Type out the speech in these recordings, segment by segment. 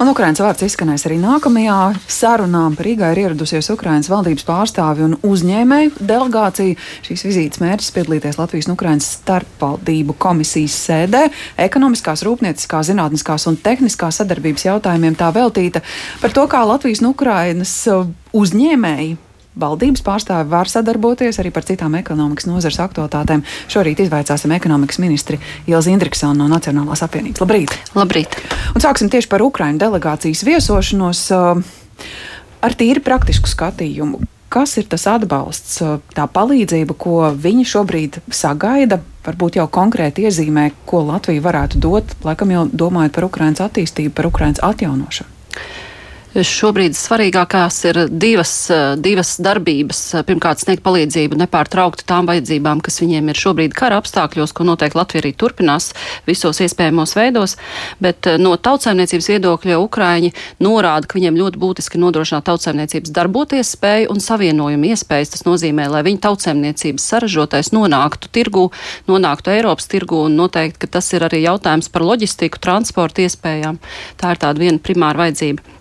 Un Ukraiņas vārds izskanēs arī nākamajā sarunā. Rīgā ir ieradusies Ukraiņas valdības pārstāvi un uzņēmēju delegācija. Šīs vizītes mērķis piedalīties Latvijas un Ukraiņas starpvaldību komisijas sēdē. Ekonomiskās, rūpnieciskās, zinātniskās un tehniskās sadarbības jautājumiem tā veltīta par to, kā Latvijas un Ukraiņas uzņēmēji valdības pārstāvi var sadarboties arī par citām ekonomikas nozares aktualitātēm. Šorīt izvaicāsim ekonomikas ministri Ilzi Indriksonu no Nacionālās apvienības. Labrīt! Labrīt! Un sāksim tieši par Ukraiņu delegācijas viesošanos uh, ar tīri praktisku skatījumu. Kas ir tas atbalsts, uh, tā palīdzība, ko viņi šobrīd sagaida? Varbūt jau konkrēti iezīmē, ko Latvija varētu dot, laikam jau domājot par Ukraiņas attīstību, par Ukraiņas atjaunošanu. Šobrīd svarīgākās ir divas, divas darbības. Pirmkārt, sniegt palīdzību nepārtraukti tām vajadzībām, kas viņiem ir šobrīd kara apstākļos, ko noteikti Latvija arī turpinās visos iespējamos veidos. Bet eh, no tautsēmniecības viedokļa Ukraiņi norāda, ka viņiem ļoti būtiski nodrošināt tautsēmniecības darboties spēju un savienojumu iespējas. Tas nozīmē, lai viņu tautsēmniecības saražotais nonāktu tirgu, nonāktu Eiropas tirgu un noteikti, ka tas ir arī jautājums par loģistiku, transporta iespējām. Tā ir tāda viena primāra vajadzība.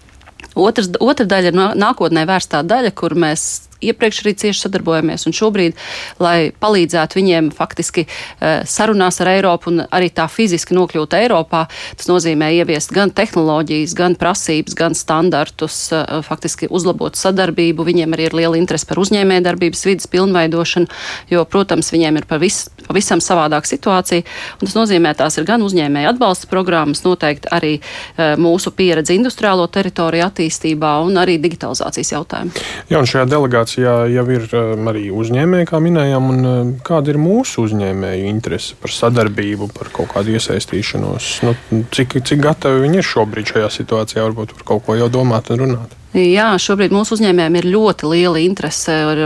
Otrs, otra daļa ir nākotnē vērstā daļa, kur mēs iepriekš arī cieši sadarbojamies. Un šobrīd, lai palīdzētu viņiem faktiski uh, sarunās ar Eiropu un arī tā fiziski nokļūt Eiropā, tas nozīmē ieviest gan tehnoloģijas, gan prasības, gan standartus, uh, faktiski uzlabot sadarbību. Viņiem arī ir liela interese par uzņēmējdarbības vidas pilnveidošanu, jo, protams, viņiem ir pavis, pavisam savādāka situācija. Tas nozīmē, tās ir gan uzņēmēja atbalsta programmas, noteikti arī uh, mūsu pieredze industriālo teritoriju attīstībā un arī digitalizācijas jautājumu. Jā, un šajā delegācijā organizācijā jau ir um, arī uzņēmēji, kā minējām, un um, kāda ir mūsu uzņēmēju interese par sadarbību, par kaut kādu iesaistīšanos? Nu, cik, cik gatavi viņi ir šobrīd šajā situācijā, varbūt par kaut ko jau domāt un runāt? Jā, šobrīd mūsu uzņēmējiem ir ļoti liela interese. Ir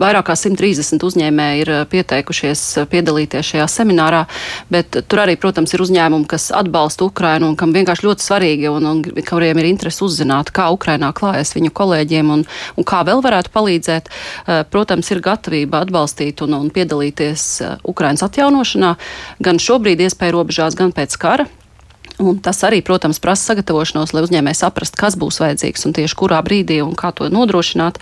vairāk kā 130 uzņēmēji ir pieteikušies piedalīties šajā seminārā, bet tur arī, protams, ir uzņēmumi, kas atbalsta Ukrainu un kam vienkārši ļoti svarīgi un, un kuriem ir interese uzzināt, kā Ukrainā klājas viņu kolēģiem un, un kā vēl varētu palīdzēt. Protams, ir gatavība atbalstīt un, un piedalīties Ukrainas atjaunošanā gan šobrīd iespēja robežās, gan pēc kara. Un tas arī, protams, prasa sagatavošanos, lai uzņēmēji saprastu, kas būs vajadzīgs un tieši kurā brīdī un kā to nodrošināt.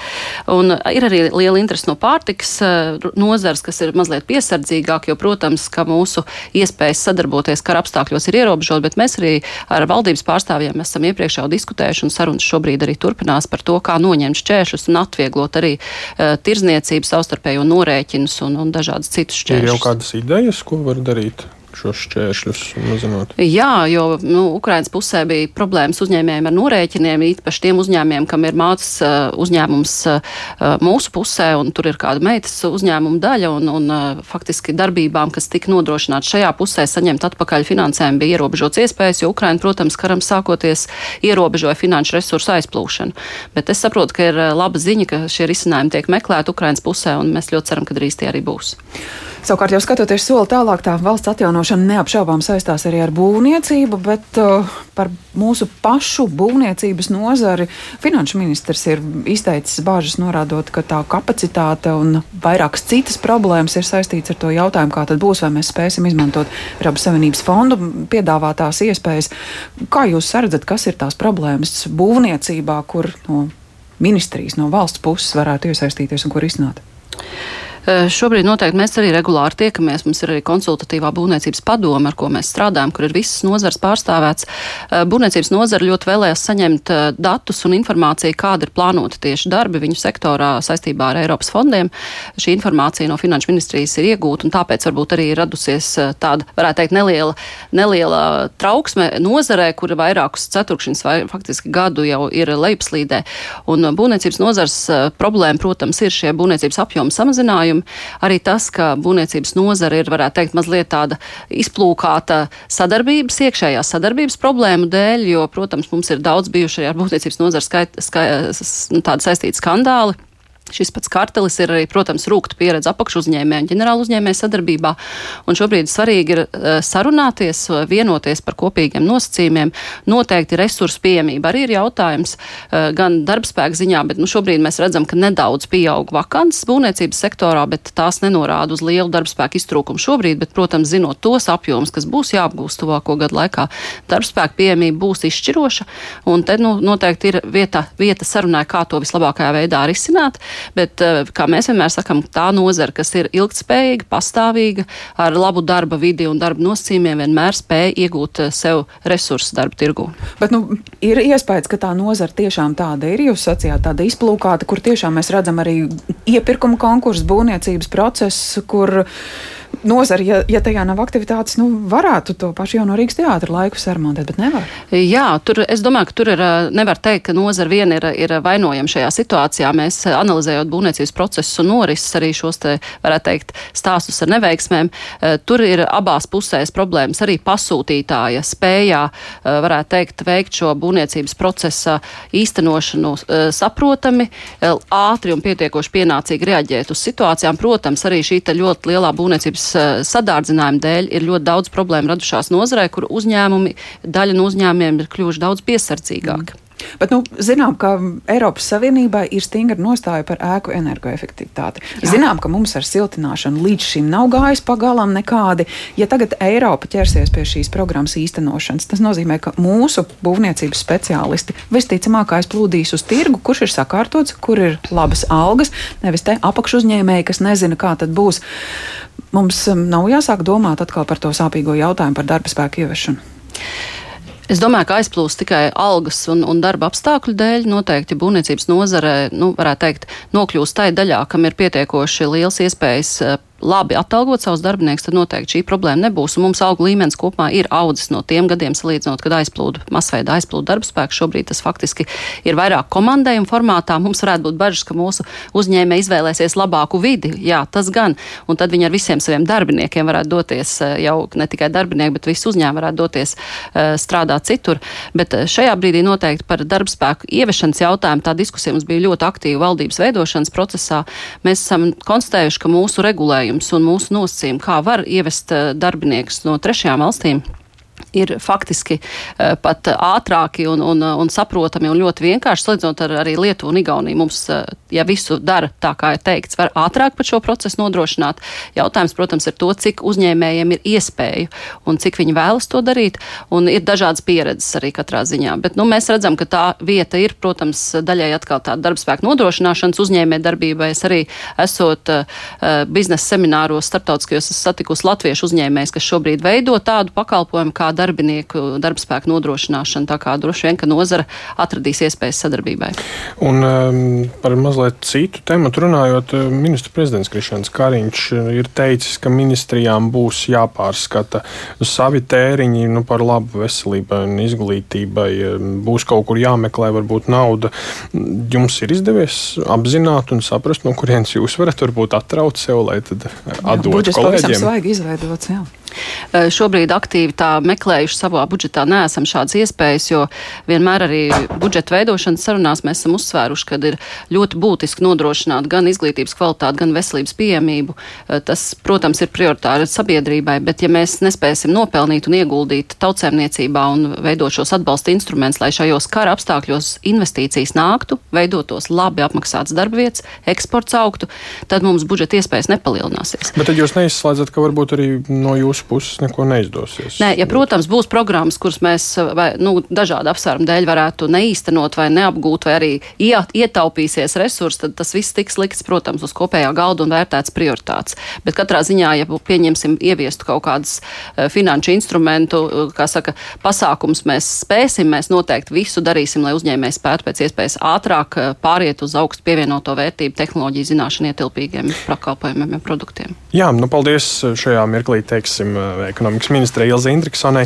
Un ir arī liela interese no pārtikas eh, nozars, kas ir mazliet piesardzīgāk, jo, protams, ka mūsu iespējas sadarboties kara apstākļos ir ierobežot, bet mēs arī ar valdības pārstāvjiem esam iepriekš jau diskutējuši un sarunas šobrīd arī turpinās par to, kā noņemt šķēršus un atvieglot arī uh, tirzniecību, savstarpējo norēķinus un, un dažādas citus šķēršus. Ir jau kādas idejas, ko var darīt? Šos šķēršļus mazinot? Jā, jo nu, Ukraiņas pusē bija problēmas uzņēmējiem ar norēķiniem, īpaši tiem uzņēmējiem, kam ir mācas uh, uzņēmums uh, mūsu pusē, un tur ir kāda meitas uzņēmuma daļa, un, un uh, faktiski darbībām, kas tika nodrošināts šajā pusē, saņemt atpakaļ finansējumu bija ierobežots iespējas, jo Ukraiņa, protams, karam sākoties ierobežoja finanšu resursu aizplūšanu. Bet es saprotu, ka ir laba ziņa, ka šie risinājumi tiek meklēti Ukraiņas pusē, un mēs ļoti ceram, ka drīz tie arī būs. Savukārt, jau skatoties soli tālāk, tā valsts atjaunošana neapšaubām saistās arī ar būvniecību, bet uh, par mūsu pašu būvniecības nozari finanšu ministrs ir izteicis bāžas, norādot, ka tā kapacitāte un vairākas citas problēmas ir saistīts ar to jautājumu, kā tad būs, vai mēs spēsim izmantot Eiropas Savienības fondu piedāvātās iespējas. Kā jūs redzat, kas ir tās problēmas būvniecībā, kur no ministrijas, no valsts puses varētu iesaistīties un kur izsnāt? Eh, šobrīd noteikti mēs arī regulāri tiekamies. Mums ir arī konsultatīvā būvniecības padome, ar ko mēs strādājam, kur ir visas nozars pārstāvēts. Eh, būvniecības nozara ļoti vēlējās saņemt eh, datus un informāciju, kāda ir plānota tieši darbi viņu sektorā saistībā ar Eiropas fondiem. Šī informācija no Finanšu ministrijas ir iegūta, un tāpēc varbūt arī radusies tāda, varētu teikt, neliela, neliela trauksme nozarē, kura vairākus ceturkšņus vai faktiski gadu jau ir lejupslīdē. Un būvniecības nozars problēma, protams, ir šie būvniecības apjomu samazinājumi jautājumi. Arī tas, ka būvniecības nozara ir, varētu teikt, mazliet tāda izplūkāta sadarbības, iekšējās sadarbības problēmu dēļ, jo, protams, mums ir daudz bijuši arī ar būvniecības nozara skait, skait, tādi saistīti skandāli Šis pats kartelis ir arī, protams, rūkta pieredze apakšuzņēmēju un ģenerālu uzņēmēju sadarbībā. Un šobrīd svarīgi ir eh, sarunāties, vienoties par kopīgiem nosacījumiem. Noteikti resursu pieejamība arī ir jautājums eh, gan darbspēka ziņā, bet nu, šobrīd mēs redzam, ka nedaudz pieaug vakants būvniecības sektorā, bet tās nenorāda uz lielu darbspēku iztrūkumu šobrīd. Bet, protams, zinot tos apjomus, kas būs jāapgūst tuvāko gadu laikā, darbspēka pieejamība būs izšķiroša. Un te nu, noteikti ir vieta, vieta sarunai, kā to vislabākajā veidā risināt. Bet, eh, kā mēs vienmēr sakām, tā nozara, kas ir ilgspējīga, pastāvīga, ar labu darba vidi un darba nosacījumiem, vienmēr spēj iegūt eh, sev resursus darba tirgu. Bet nu, ir iespējas, ka tā nozara tiešām tāda ir. Jūs sacījāt, tāda izplūkāta, kur tiešām mēs redzam arī iepirkuma konkursu, būvniecības procesu, kur nozara, ja, ja tajā nav aktivitātes, nu, varētu to pašu jau no Rīgas teātra laiku sarmontēt, bet nevar. Jā, tur es domāju, ka tur ir, nevar teikt, ka nozara viena ir, ir vainojama šajā situācijā. Mēs analizējot būvniecības procesus un norises arī šos te, varētu teikt, stāstus ar neveiksmēm, tur ir abās pusēs problēmas arī pasūtītāja spējā, varētu teikt, veikt šo būvniecības procesa īstenošanu saprotami, ātri un pietiekoši pienācīgi reaģēt uz situācijām. Protams, arī šī ļoti lielā būvniecības Eh, sadārdzinājuma dēļ ir ļoti daudz problēmu radušās nozarē, kur uzņēmumi, daļa no uzņēmumiem ir kļuvuši daudz piesardzīgāki. Mm. Bet, nu, zinām, ka Eiropas Savienībai ir stingra nostāja par ēku energoefektivitāti. Jā. Zinām, ka mums ar siltināšanu līdz šim nav gājis pagalam nekādi. Ja tagad Eiropa ķersies pie šīs programmas īstenošanas, tas nozīmē, ka mūsu būvniecības speciālisti visticamāk aizplūdīs uz tirgu, kurš ir sakārtots, kur ir labas algas, nevis te apakšuzņēmēji, kas nezina, kā tad būs. Mums um, nav jāsāk domāt atkal par to sāpīgo jautājumu par darba spēku ieviešanu. Es domāju, ka aizplūst tikai algas un, un darba apstākļu dēļ. Noteikti būvniecības nozare, nu, varētu teikt, nokļūst tai daļā, kam ir pietiekoši liels iespējas labi atalgot savus darbiniekus, tad noteikti šī problēma nebūs. Un mums auga līmenis kopumā ir audzis no tiem gadiem, salīdzinot, kad aizplūda masveida aizplūda darba spēks. Šobrīd tas faktiski ir vairāk komandējuma formātā. Mums varētu būt bažas, ka mūsu uzņēmē izvēlēsies labāku vidi. Jā, tas gan. Un tad viņi ar visiem saviem darbiniekiem varētu doties, eh, jau ne tikai darbinieki, bet visi uzņēmumi varētu doties uh, strādāt citur. Bet eh, šajā brīdī noteikti par darba spēku ieviešanas jautājumu tā diskusija mums bija ļoti aktīva valdības veidošanas procesā. Mēs esam konstatējuši, ka mūsu regulējumi regulējums un mūsu nosacījumi, kā var ievest eh, darbiniekus no trešajām valstīm ir faktiski uh, pat ātrāki un, un, un saprotami un ļoti vienkārši, salīdzinot ar arī Lietuvu un Igauniju. Mums, uh, ja visu dara tā, kā ir teikts, var ātrāk pat šo procesu nodrošināt. Jautājums, protams, ir to, cik uzņēmējiem ir iespēju un cik viņi vēlas to darīt, un ir dažādas pieredzes arī katrā ziņā. Bet, nu, mēs redzam, ka tā vieta ir, protams, daļai atkal tāda darbspēka nodrošināšanas uzņēmē darbībai. Es arī esot uh, biznesa semināros starptautiskajos satikusi latviešu uzņēmējs, kas šobrīd veido tādu pakalpojumu kā darbinieku darbspēku nodrošināšanu. Tā kā droši vien, ka nozara atradīs iespējas sadarbībai. Un um, par mazliet citu tematu runājot, um, ministra prezidents Krišāns Kariņš uh, ir teicis, ka ministrijām būs jāpārskata savi tēriņi nu, par labu veselībai un izglītībai. Um, būs kaut kur jāmeklē, varbūt nauda. Jums ir izdevies apzināt un saprast, no kurienes jūs varat varbūt atraut sev, lai tad atdotu kolēģiem. Tas ir izveidots, jā. Šobrīd aktīvi tā meklējuši savā budžetā neesam šādas iespējas, jo vienmēr arī budžeta veidošanas sarunās mēs esam uzsvēruši, ka ir ļoti būtiski nodrošināt gan izglītības kvalitāti, gan veselības pieejamību. Eh, tas, protams, ir prioritāri sabiedrībai, bet ja mēs nespēsim nopelnīt un ieguldīt tautsēmniecībā un veidot šos atbalsta instrumentus, lai šajos kara apstākļos investīcijas nāktu, veidotos labi apmaksāts darbvietas, eksports augtu, tad mums budžeta iespējas nepalielināsies. Bet tad jūs neizslēdzat, ka varbūt arī no jūsu jūsu puses neko neizdosies. Nē, ja, protams, būs programmas, kuras mēs vai, nu, dažādu apsvērumu dēļ varētu neīstenot vai neapgūt, vai arī ietaupīsies resursi, tad tas viss tiks likts, protams, uz kopējā galda un vērtēts prioritātes. Bet katrā ziņā, ja pieņemsim ieviestu kaut kādus uh, finanšu instrumentu, uh, kā saka, pasākums mēs spēsim, mēs noteikti visu darīsim, lai uzņēmējs spētu pēc iespējas ātrāk pāriet uz augstu pievienoto vērtību tehnoloģiju zināšanu ietilpīgiem pakalpojumiem un produktiem. Jā, nu paldies šajā mirklī, teiksim, ekonomikas ministra Ilza Indriksonai.